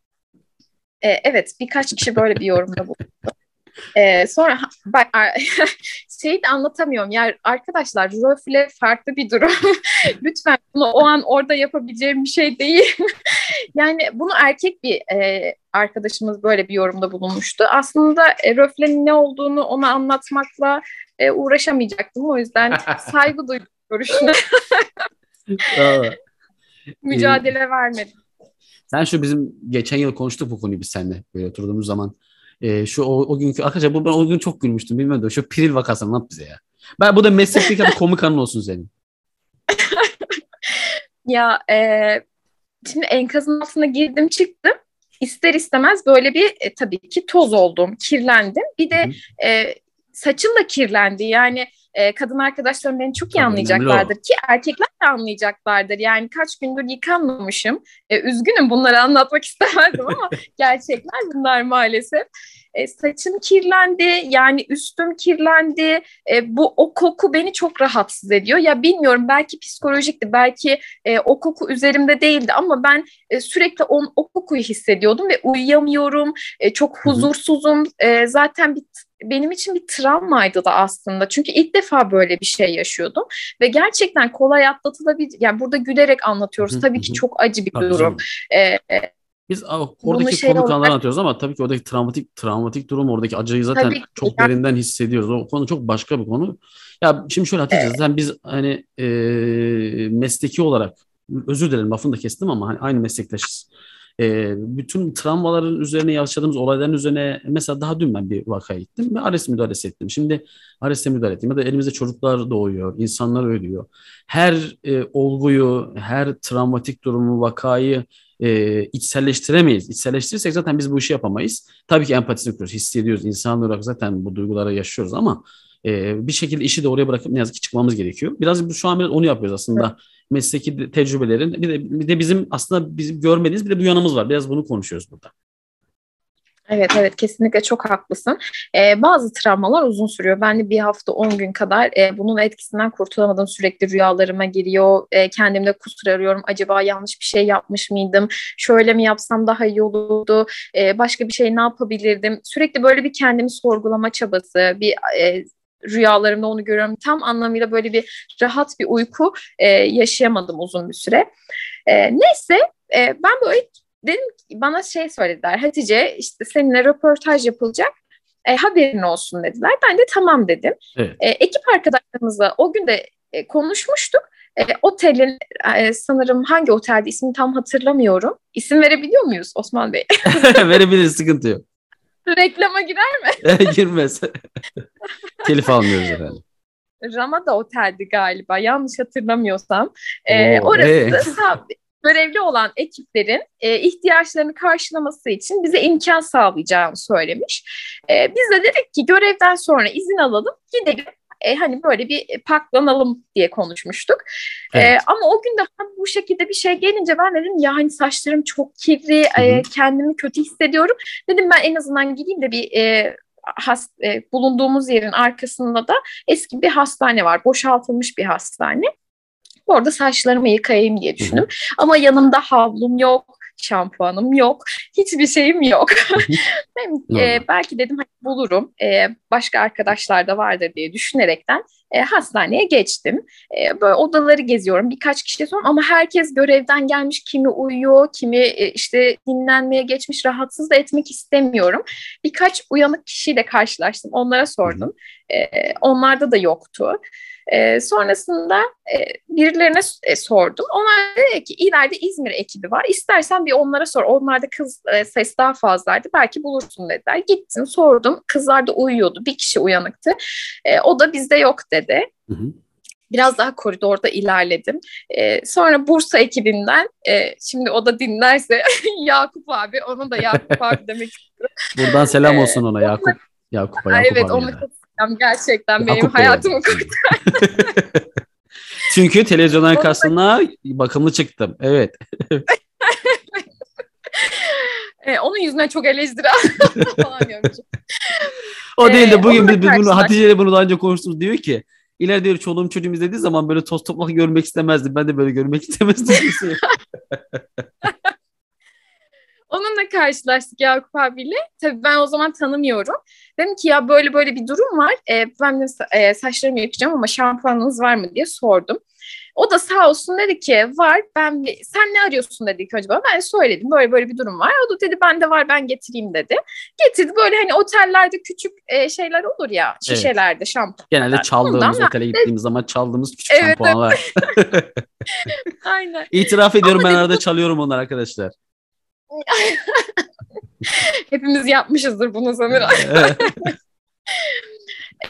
E, evet birkaç kişi böyle bir yorumda bulundu. Ee, sonra bak şeyi de anlatamıyorum. Yani arkadaşlar röfle farklı bir durum. Lütfen bunu o an orada yapabileceğim bir şey değil. yani bunu erkek bir e, arkadaşımız böyle bir yorumda bulunmuştu. Aslında e, röflenin ne olduğunu ona anlatmakla e, uğraşamayacaktım. O yüzden saygı duydum görüşüne. Mücadele ee, vermedim. Sen şu bizim geçen yıl konuştuk bu konuyu biz seninle böyle oturduğumuz zaman. Ee, şu o, o günkü arkadaşlar bu ben o gün çok gülmüştüm bilmiyorum şu piril vakası anlat bize ya. Ben bu da mesleklik ya komik anın olsun senin. ya e, şimdi enkazın altına girdim çıktım. İster istemez böyle bir e, tabii ki toz oldum, kirlendim. Bir de e, saçım da kirlendi. Yani e, kadın arkadaşlarım beni çok iyi Tabii, anlayacaklardır ki erkekler de anlayacaklardır. Yani kaç gündür yıkanmamışım. E, üzgünüm bunları anlatmak istemezdim ama gerçekler bunlar maalesef. E, saçım kirlendi, yani üstüm kirlendi. E, bu o koku beni çok rahatsız ediyor. Ya bilmiyorum belki psikolojikti, belki e, o koku üzerimde değildi ama ben e, sürekli on, o kokuyu hissediyordum ve uyuyamıyorum. E, çok huzursuzum. E, zaten bir benim için bir travmaydı da aslında. Çünkü ilk defa böyle bir şey yaşıyordum ve gerçekten kolay atlatılabilir. Yani burada gülerek anlatıyoruz. Tabii ki çok acı bir durum. Ee, biz oradaki şey komik olarak... anlatıyoruz ama tabii ki oradaki travmatik travmatik durum oradaki acıyı zaten tabii çok yani. derinden hissediyoruz. O konu çok başka bir konu. Ya şimdi şöyle Hatice zaten biz hani e, mesleki olarak özür dilerim lafını da kestim ama hani aynı meslektaşız e, bütün travmaların üzerine yaşadığımız olayların üzerine mesela daha dün ben bir vakaya gittim ve ARES müdahalesi ettim. Şimdi ARES'e müdahale ettim ya da elimizde çocuklar doğuyor, insanlar ölüyor. Her e, olguyu, her travmatik durumu, vakayı e, içselleştiremeyiz. İçselleştirirsek zaten biz bu işi yapamayız. Tabii ki empatisini kuruyoruz, hissediyoruz. İnsan olarak zaten bu duyguları yaşıyoruz ama e, bir şekilde işi de oraya bırakıp ne yazık ki çıkmamız gerekiyor. Biraz şu an biraz onu yapıyoruz aslında. Evet mesleki tecrübelerin bir de, bir de bizim aslında bizim görmediğimiz bir de bu yanımız var. Biraz bunu konuşuyoruz burada. Evet evet kesinlikle çok haklısın. Ee, bazı travmalar uzun sürüyor. Ben de bir hafta on gün kadar e, bunun etkisinden kurtulamadım. Sürekli rüyalarıma giriyor. E, kendimde kusur arıyorum. Acaba yanlış bir şey yapmış mıydım? Şöyle mi yapsam daha iyi olurdu? E, başka bir şey ne yapabilirdim? Sürekli böyle bir kendimi sorgulama çabası, bir e, rüyalarımda onu görüyorum. Tam anlamıyla böyle bir rahat bir uyku e, yaşayamadım uzun bir süre. E, neyse e, ben böyle dedim ki bana şey söylediler Hatice işte seninle röportaj yapılacak e, haberin olsun dediler. Ben de tamam dedim. Evet. E, ekip arkadaşlarımızla o gün de e, konuşmuştuk. E, otelin e, sanırım hangi otelde ismini tam hatırlamıyorum. İsim verebiliyor muyuz Osman Bey? Verebiliriz sıkıntı yok. Reklama girer Girmez. Telif almıyoruz efendim. Ramada Otel'di galiba yanlış hatırlamıyorsam. E, Oo, orası ee? görevli olan ekiplerin e, ihtiyaçlarını karşılaması için bize imkan sağlayacağını söylemiş. E, biz de dedik ki görevden sonra izin alalım gidelim. E, hani böyle bir paklanalım diye konuşmuştuk. E, Evet. ama o gün de bu şekilde bir şey gelince ben dedim ya hani saçlarım çok kirli, Hı hı. e, kendimi kötü hissediyorum. Dedim ben en azından gideyim de bir e, has, e, bulunduğumuz yerin arkasında da eski bir hastane var. Boşaltılmış bir hastane. Orada saçlarımı yıkayayım diye düşündüm. Ama yanımda havlum yok, şampuanım yok, hiçbir şeyim yok. Normal. e, belki dedim hani bulurum, e, başka arkadaşlar da vardır diye düşünerekten e, hastaneye geçtim. E, böyle odaları geziyorum, birkaç kişiye sordum ama herkes görevden gelmiş, kimi uyuyor, kimi e, işte dinlenmeye geçmiş, rahatsız da etmek istemiyorum. Birkaç uyanık kişiyle karşılaştım, onlara sordum. E, onlarda da yoktu. E, sonrasında e, birilerine e, sordum. Onlar dedi ki ileride İzmir ekibi var. İstersen bir onlara sor. Onlarda kız e, sayısı daha fazlaydı. Belki bulursun dediler. Gittim sordum. Kızlar da uyuyordu. Bir kişi uyanıktı. E, o da bizde yok dedi. Hı hı. Biraz daha koridorda ilerledim. E, sonra Bursa ekibinden, e, şimdi o da dinlerse Yakup abi, ona da Yakup abi demek Buradan selam Ee, olsun ona Yakup. Yakup'a Ay, Yakup evet abiye Gerçekten benim Yakup Bey hayatımı kurtardı. Çünkü da- karşısına bakımlı çıktım. Evet. E, onun yüzüne çok eleştiri falan diyormuşum. O değil de Ee, bugün biz, biz bunu. Hatice ile bunu daha önce konuştunuz diyor ki ileride diyor çoluğum çocuğum izlediği zaman böyle toz toprak görmek istemezdim. Ben de böyle görmek istemezdim. Onunla karşılaştık Yakup abiyle. Tabii ben o zaman tanımıyorum. Dedim ki ya böyle böyle bir durum var. E, ben de e, saçlarımı yapacağım ama şampuanınız var mı diye sordum. O da sağ olsun dedi ki var ben sen ne arıyorsun dedi ilk önce bana. Ben de söyledim böyle böyle bir durum var. O da dedi bende var ben getireyim dedi. Getirdi böyle hani otellerde küçük e, şeyler olur ya şişelerde şampuan. Genelde çaldığımız Ondan otele gittiğimiz zaman çaldığımız küçük Evet, şampuanlar. Aynen. İtiraf ediyorum Ama ben arada çalıyorum onlar arkadaşlar. Hepimiz yapmışızdır bunu sanırım.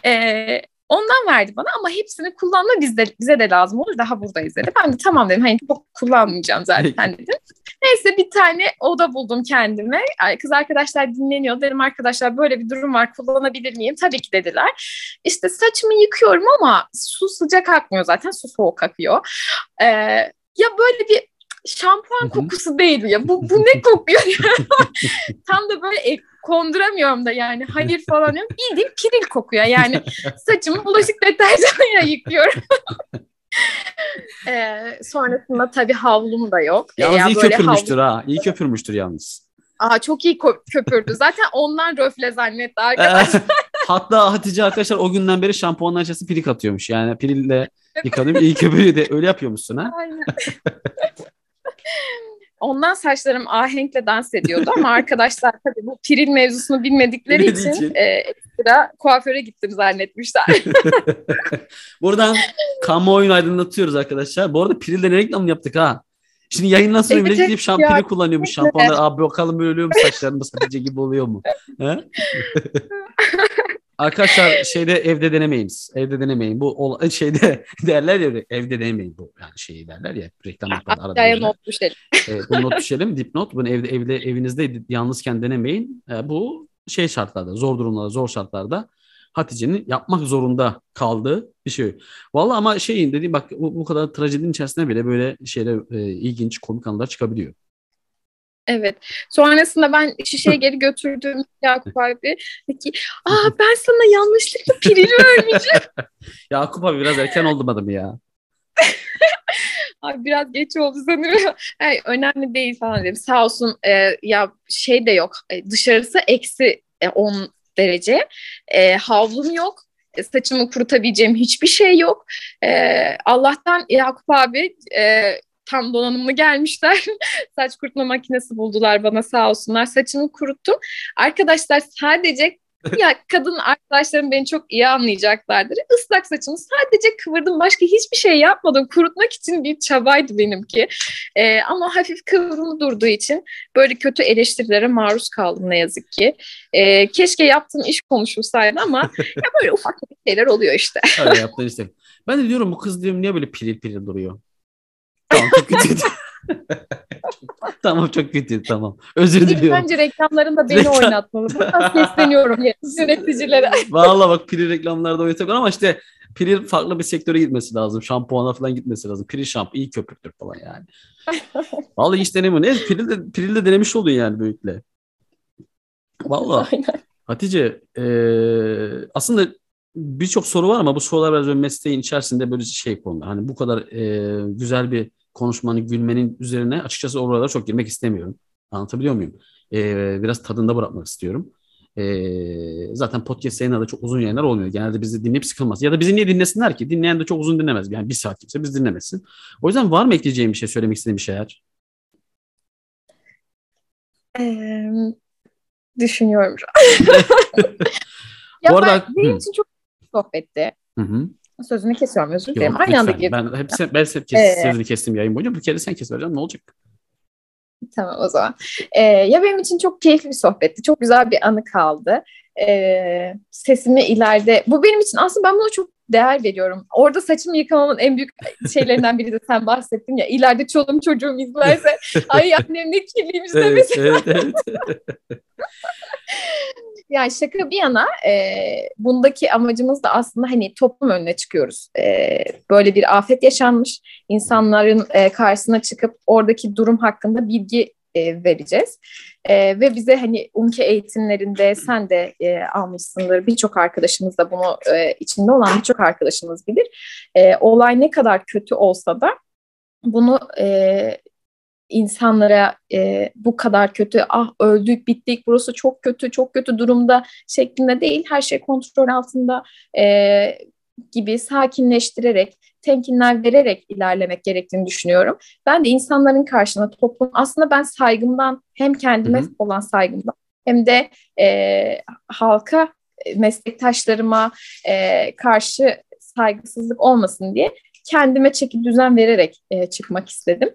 Ee, ondan verdi bana ama hepsini kullanma bizde, bize de lazım olur. Daha buradayız dedi. Ben de tamam dedim. Hani çok kullanmayacağım zaten dedim. Neyse bir tane oda buldum kendime. Kız arkadaşlar dinleniyor. Dedim arkadaşlar böyle bir durum var kullanabilir miyim? Tabii ki dediler. İşte saçımı yıkıyorum ama su sıcak akmıyor zaten. Su soğuk akıyor. Ee, ya böyle bir şampuan kokusu değil ya. Bu, bu ne kokuyor? Tam da böyle e, konduramıyorum da yani hayır falan diyorum. Bildiğin piril kokuyor yani. Saçımı bulaşık deterjanıyla yıkıyorum. Ee, sonrasında tabii havlum da yok. Yalnız ya iyi köpürmüştür ha. İyi köpürmüştür yalnız. Aa, çok iyi köpürdü. Zaten ondan röfle zannetti arkadaşlar. Hatta Hatice arkadaşlar o günden beri şampuanın açısı pirik atıyormuş. Yani pirille yıkadım iyi köpürüyor de öyle yapıyormuşsun ha. Aynen. Ondan saçlarım ahenkle dans ediyordu ama arkadaşlar tabii bu piril mevzusunu bilmedikleri için, için. e, ekstra kuaföre gittim zannetmişler. Buradan kamuoyunu aydınlatıyoruz arkadaşlar. Bu arada Piril'de ne reklamını yaptık ha. Şimdi yayından sonra Evet, millet gidip şampiyonu ya, kullanıyormuş. Şampuanlar abi bakalım böyle oluyor mu saçlarımız Hatice gibi oluyor mu? Arkadaşlar şeyde evde denemeyiniz. Evde denemeyin. Bu ol- şeyde derler ya evde denemeyin bu yani şeyi derler ya reklam yapan arada. Aşağıya not düşelim. Evet, bunu not düşelim. Dipnot. Bunu evde, evde evinizde yalnızken denemeyin. E, bu şey şartlarda, zor durumlarda, zor şartlarda Hatice'nin yapmak zorunda kaldığı bir şey. Vallahi ama şeyin dediğim bak bu, bu kadar trajedinin içerisinde bile böyle şeyler e, ilginç komik anlar çıkabiliyor. Evet. Sonrasında ben şişeyi geri götürdüm Yakup abi. Dedi ki, aa ben sana yanlışlıkla piril vermişim. Yakup abi biraz erken oldu adım ya. Abi biraz geç oldu sanırım. Ay, önemli değil falan dedim. Sağ olsun e, ya şey de yok. E, dışarısı eksi e, 10 derece. E, havlum yok. saçımı kurutabileceğim hiçbir şey yok. Ee, Allah'tan Yakup abi e, tam donanımlı gelmişler. Saç kurutma makinesi buldular bana sağ olsunlar. Saçımı kuruttum. Arkadaşlar sadece ya kadın arkadaşlarım beni çok iyi anlayacaklardır. Islak saçımı sadece kıvırdım. Başka hiçbir şey yapmadım. Kurutmak için bir çabaydı benimki. Ee, ama hafif kıvrımlı durduğu için böyle kötü eleştirilere maruz kaldım ne yazık ki. Ee, keşke yaptığım iş konuşulsaydı ama ya böyle ufak şeyler oluyor işte. Öyle yaptın işte. Ben de diyorum bu kız diyorum niye böyle piril piril duruyor? Tamam çok kötüydü. tamam çok kötüydü tamam. Özür diliyorum. Bence reklamlarında beni Reklam- oynatmalı. Buradan sesleniyorum yöneticilere. Vallahi bak piril reklamlarda oynatıyor ama işte piril farklı bir sektöre gitmesi lazım. Şampuana falan gitmesi lazım. Piril şampu iyi köpüktür falan yani. Vallahi hiç denemiyor. Ne? Piril de, piril de denemiş oldun yani. Vallahi. Aynen. Hatice eee, aslında birçok soru var ama bu sorular biraz mesleğin içerisinde böyle şey konuda. Hani bu kadar eee, güzel bir konuşmanın, gülmenin üzerine açıkçası oralara çok girmek istemiyorum. Anlatabiliyor muyum? Eee, biraz tadında bırakmak istiyorum. Eee, zaten podcast yayınları da çok uzun yayınlar olmuyor. Genelde bizi dinleyip sıkılmaz. Ya da bizi niye dinlesinler ki? Dinleyen de çok uzun dinlemez. Yani bir saat kimse biz dinlemesin. O yüzden var mı ekleyeceğim bir şey, söylemek istediğim bir şeyler? Ee, düşünüyorum. ya Bu arada- ben, benim için çok sohbetti. Hı hı. Sözünü kesiyorum özür dilerim. Aynı anda girdim. Ben hep, sen- ben hep kes, Ee, sözünü kestim yayın boyunca. Bu kere sen kes vereceğim. Ne olacak? Tamam o zaman. Ee, ya benim için çok keyifli bir sohbetti. Çok güzel bir anı kaldı. Ee, sesimi ileride... Bu benim için aslında ben buna çok değer veriyorum. Orada saçımı yıkamamın en büyük şeylerinden biri de sen bahsettin ya. İleride çoluğum çocuğum izlerse ay annem ne kirliymiş Evet, demesin. evet, evet. Yani şaka bir yana e, bundaki amacımız da aslında hani toplum önüne çıkıyoruz. E, böyle bir afet yaşanmış. İnsanların e, karşısına çıkıp oradaki durum hakkında bilgi e, vereceğiz. E, ve bize hani UMKE eğitimlerinde sen de e, almışsındır. Birçok arkadaşımız da bunu e, içinde olan birçok arkadaşımız bilir. E, olay ne kadar kötü olsa da bunu e, insanlara e, bu kadar kötü ah öldük bittik burası çok kötü çok kötü durumda şeklinde değil her şey kontrol altında e, gibi sakinleştirerek temkinler vererek ilerlemek gerektiğini düşünüyorum. Ben de insanların karşısına toplum aslında ben saygımdan hem kendime Hı hı. olan saygımdan hem de e, halka e, meslektaşlarıma e, karşı saygısızlık olmasın diye kendime çeki düzen vererek e, çıkmak istedim.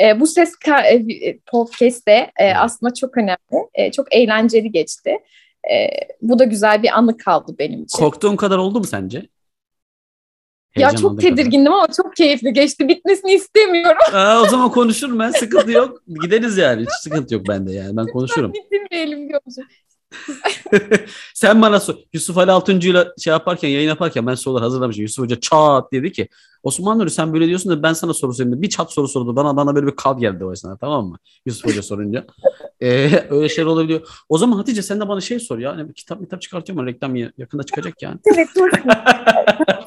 E, bu ses e, podcast'te e, aslında çok önemli, e, çok eğlenceli geçti. E, bu da güzel bir anı kaldı benim için. Korktuğun kadar oldu mu sence? ya çok Heyecanlandığın kadar. tedirgindim ama çok keyifli geçti. Bitmesini istemiyorum. Aa, o zaman konuşurum ben. Sıkıntı yok. Gideriz yani. Hiç sıkıntı yok bende yani. Ben konuşurum. Bitirmeyelim diyormuşum. Sen bana sor. Yusuf Ali Altıncı'yla şey yaparken, yayın yaparken ben sorular hazırlamışım. Yusuf Hoca çat dedi ki Osman Nuri sen böyle diyorsun da ben sana soru sorayım. Bir çat soru sordu. Bana bana böyle bir kal geldi o esnada tamam mı? Yusuf Hoca sorunca. Ee, öyle şeyler olabiliyor. O zaman Hatice sen de bana şey sor ya. Hani bir kitap kitap çıkartıyorum ama reklam ya- yakında çıkacak yani. Evet, dur.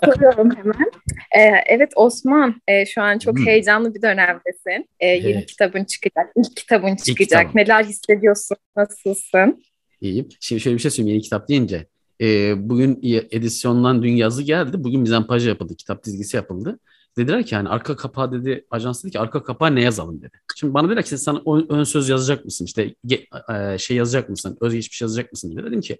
soruyorum hemen. Ee, evet Osman, e, şu an çok Hmm. heyecanlı bir dönemdesin. Ee, yeni Evet. kitabın çıkacak, ilk kitabın çıkacak. kitabım. Neler hissediyorsun, nasılsın? İyiyim. Şimdi şöyle bir şey söyleyeyim yeni kitap deyince. Ee, bugün edisyondan dün yazı geldi. Bugün mizampaj yapıldı. Kitap dizgisi yapıldı. Dediler ki hani arka kapağı dedi ajans dedi ki arka kapağı ne yazalım dedi. Şimdi bana dediler ki sen ön, söz yazacak mısın? İşte e, şey yazacak mısın? Özgeçmiş yazacak mısın dedi. Dedim ki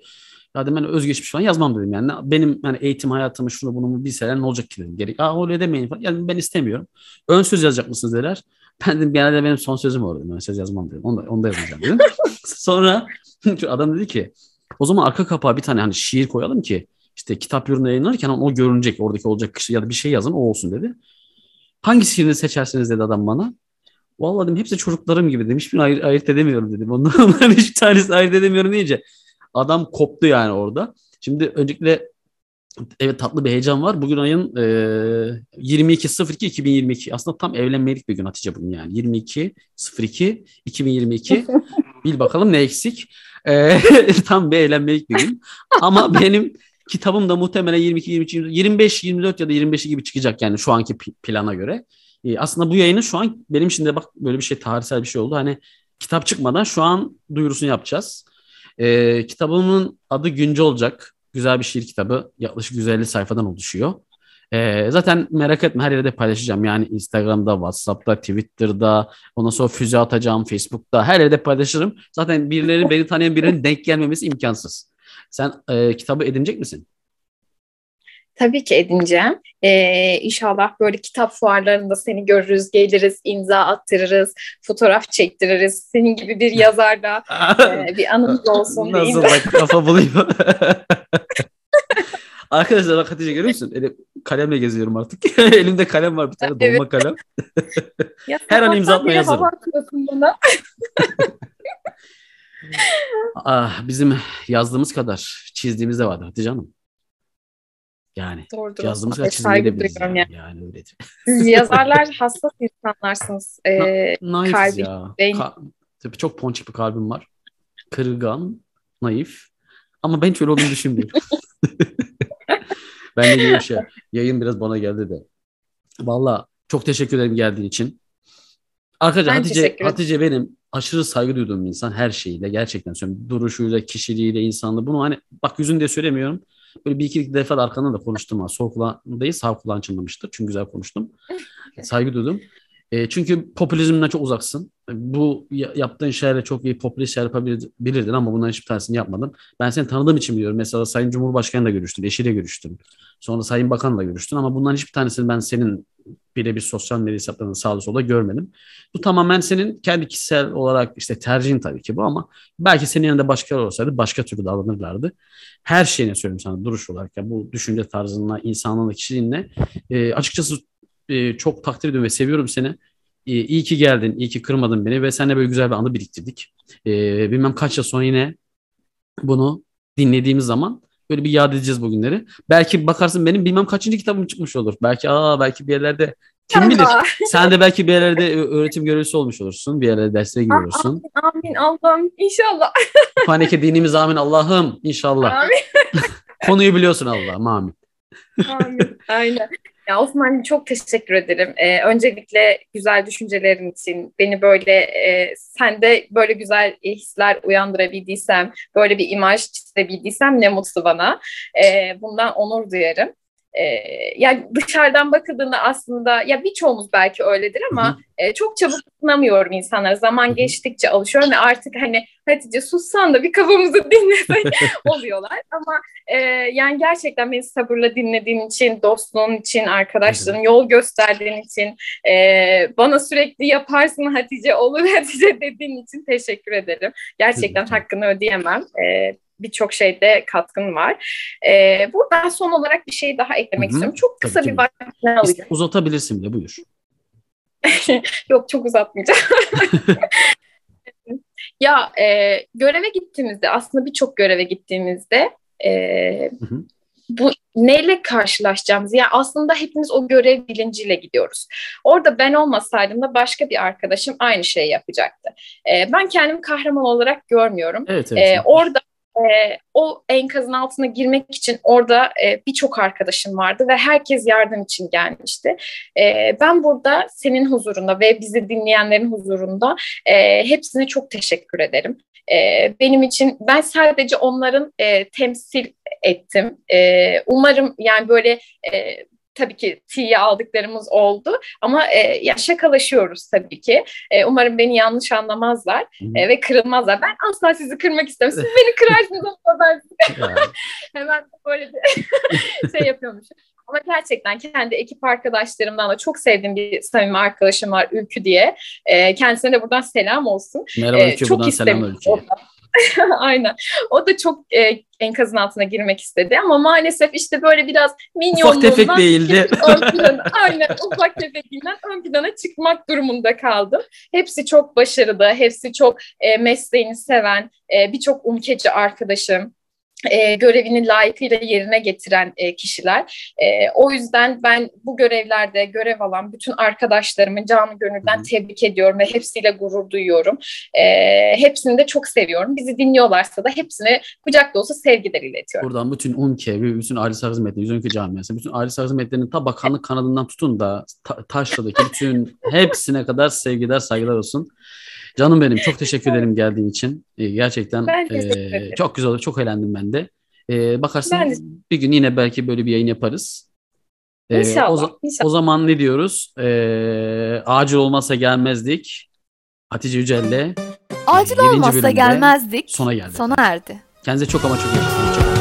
ya dedim ben özgeçmiş falan yazmam dedim yani. Benim yani eğitim hayatımı şunu bunu bilseler ne olacak ki dedim. Gerek. Aa öyle demeyin falan. Yani ben istemiyorum. Ön söz yazacak mısınız dediler. Ben dedim genelde benim son sözüm o dedim. Ön söz yazmam dedim. Onu da, onu da yazacağım dedim. Sonra adam dedi ki o zaman arka kapağa bir tane hani şiir koyalım ki işte kitap ürünü yayınlarken o görünecek oradaki olacak kişi ya da bir şey yazın o olsun dedi. Hangi şiirini seçersiniz dedi adam bana. Vallahi dedim hepsi çocuklarım gibi dedim. Hiçbirini ayırt, ayırt edemiyorum dedim. Onların, hiçbir tanesi ayırt edemiyorum deyince adam koptu yani orada. Şimdi öncelikle evet tatlı bir heyecan var. Bugün ayın e, 22.02.2022. Aslında tam evlenmelik bir gün Hatice bugün yani. 22.02.2022. Bil bakalım ne eksik. E, tam bir eğlenmelik bir gün. Ama benim kitabım da muhtemelen 22, 23, 25, 24 ya da 25 gibi çıkacak yani şu anki plana göre. E, aslında bu yayını şu an benim için de bak böyle bir şey tarihsel bir şey oldu. Hani kitap çıkmadan şu an duyurusunu yapacağız. E, kitabımın adı Günce olacak. güzel bir şiir kitabı. Yaklaşık 150 sayfadan oluşuyor. Ee, zaten merak etme her yerde paylaşacağım. Yani Instagram'da, WhatsApp'ta, Twitter'da, ondan sonra füze atacağım, Facebook'ta her yerde paylaşırım. Zaten birileri beni tanıyan birinin denk gelmemesi imkansız. Sen e, kitabı edinecek misin? Tabii ki edineceğim. Ee, inşallah böyle kitap fuarlarında seni görürüz, geliriz, imza attırırız, fotoğraf çektiririz. Senin gibi bir yazarla e, bir anımız olsun. Nasıl mi? bak kafa buluyor. Arkadaşlar bak Hatice görüyor musun? Elim, kalemle geziyorum artık. Elimde kalem var bir tane dolma Evet. kalem. Her an imza atmaya hazırım. Ah, bizim yazdığımız kadar çizdiğimiz de vardı Hatice Hanım. Yani Doğrudur. yazdığımız kadar Bey, saygı çizmeyi de biliriz duyuyorum yani. ya. Yani öyledir. Siz yazarlar hassas insanlarsınız. Ee, Naifiz kalbi, ya. beyin- Ka- tabii çok ponçik bir kalbim var. Kırılgan, naif. Ama ben hiç öyle olduğunu düşünmüyorum. ben de şey. Yayın biraz bana geldi de. Valla çok teşekkür ederim geldiğin için. Arkadaşlar Ben Hatice. Hatice benim aşırı saygı duyduğum bir insan her şeyiyle gerçekten söylüyorum. Duruşuyla, kişiliğiyle, insanlığı. Bunu hani bak yüzün diye söylemiyorum. Böyle bir iki defa da arkandan da konuştum ha. Sol kulağındayız, sağ kulağın çınlamıştır. Çünkü güzel konuştum. Saygı duydum. E, çünkü popülizmden çok uzaksın. Bu ya- yaptığın şeylerle çok iyi popülist şeyler yapabilirdin ama bunların hiçbir tanesini yapmadın. Ben seni tanıdığım için biliyorum. Mesela Sayın Cumhurbaşkanı'yla görüştün, eşiyle görüştün. Sonra Sayın Bakan'la görüştün ama bunların hiçbir tanesini ben senin birebir sosyal medya hesaplarında sağda solda görmedim. Bu tamamen senin kendi kişisel olarak işte tercihin tabii ki bu ama belki senin yanında başkaları olsaydı başka türlü davranırlardı. Her şeyine söylüyorum sana duruş olarak ya bu düşünce tarzınla, insanlığınla, kişiliğinle e, açıkçası e, çok takdir ediyorum ve seviyorum seni. E, iyi ki geldin, iyi ki kırmadın beni ve seninle böyle güzel bir anı biriktirdik. E, bilmem kaç yıl sonra yine bunu dinlediğimiz zaman böyle bir yad edeceğiz bugünleri. Belki bakarsın benim bilmem kaçıncı kitabım çıkmış olur. Belki aa belki bir yerlerde kim bilir. Sen de belki bir yerlerde öğretim görevlisi olmuş olursun. Bir yerlerde derslere giriyor olursun. Amin Allah'ım inşallah. Faneke dinimiz amin Allah'ım inşallah. Amin. Konuyu biliyorsun Allah'ım amin. Amin. Aynen. Ya Osman çok teşekkür ederim. Ee, öncelikle güzel düşüncelerin için beni böyle e, sende böyle güzel hisler uyandırabildiysem, böyle bir imaj çizebildiysem ne mutlu bana. Ee, bundan onur duyarım. Ee, yani dışarıdan bakıldığında aslında ya birçoğumuz belki öyledir ama e, çok çabuk ısınamıyorum insanlara. Zaman geçtikçe alışıyorum ve artık hani Hatice sussan da bir kafamızı dinlesek oluyorlar. Ama e, yani gerçekten beni sabırla dinlediğin için, dostluğun için, arkadaşlığın, yol gösterdiğin için, e, bana sürekli yaparsın Hatice, olur Hatice dediğin için teşekkür ederim. Gerçekten hakkını ödeyemem. E, Birçok şeyde katkın var. E, buradan son olarak bir şey daha eklemek Hı hı. istiyorum. Çok kısa Tabii, bir vaktini alacağım. Uzatabilirsin bile buyur. Yok çok uzatmayacağım. ya e, göreve gittiğimizde aslında birçok göreve gittiğimizde e, Hı hı. bu neyle karşılaşacağımız yani aslında hepimiz o görev bilinciyle gidiyoruz. Orada ben olmasaydım da başka bir arkadaşım aynı şeyi yapacaktı. E, ben kendimi kahraman olarak görmüyorum. Evet evet. Ee, orada e, o enkazın altına girmek için orada e, birçok arkadaşım vardı ve herkes yardım için gelmişti. E, ben burada senin huzurunda ve bizi dinleyenlerin huzurunda e, hepsine çok teşekkür ederim. E, benim için ben sadece onların e, temsil ettim. E, umarım yani böyle e, tabii ki tiye aldıklarımız oldu ama e, ya şakalaşıyoruz tabii ki. E, umarım beni yanlış anlamazlar e, ve kırılmazlar. Ben asla sizi kırmak istemem. Siz beni kırarsınız ama ben hemen böyle bir şey yapıyormuşum. Ama gerçekten kendi ekip arkadaşlarımdan da çok sevdiğim bir samimi arkadaşım var Ülkü diye. E, kendisine de buradan selam olsun. merhaba E, Ülke çok buradan selam da. Aynen. O da çok e, enkazın altına girmek istedi ama maalesef işte böyle biraz Ufak tefek minyonluğundan değildi. ön plana, aynen ufak tefekinden ön plana çıkmak durumunda kaldım. Hepsi çok başarılı, hepsi çok e, mesleğini seven, e, birçok ülkeci arkadaşım. E, görevini layıkıyla yerine getiren e, kişiler. E, o yüzden ben bu görevlerde görev alan bütün arkadaşlarımı canı gönülden tebrik ediyorum ve hepsiyle gurur duyuyorum. E, hepsini de çok seviyorum. Bizi dinliyorlarsa da hepsine kucak dolusu sevgiler iletiyorum. Buradan bütün UNKE ve bütün aile sakız metni, Yüzünkü camiası, bütün aile sakız metlerinin ta bakanlık kanadından tutun da ta, Taşra'daki bütün hepsine kadar sevgiler, saygılar olsun. Canım benim çok teşekkür ederim geldiğin için. Ee, gerçekten e, çok güzel oldu. Çok eğlendim ben de. Ee, bakarsın Ben de- bir gün yine belki böyle bir yayın yaparız. Ee, İnşallah, o, za- inşallah. o zaman ne diyoruz? Ee, acil olmasa gelmezdik. Hatice Yücel'le Acil olmazsa bölümde gelmezdik. sona geldik. Sona erdi. kendinize çok ama çok iyi bakın. Kalın.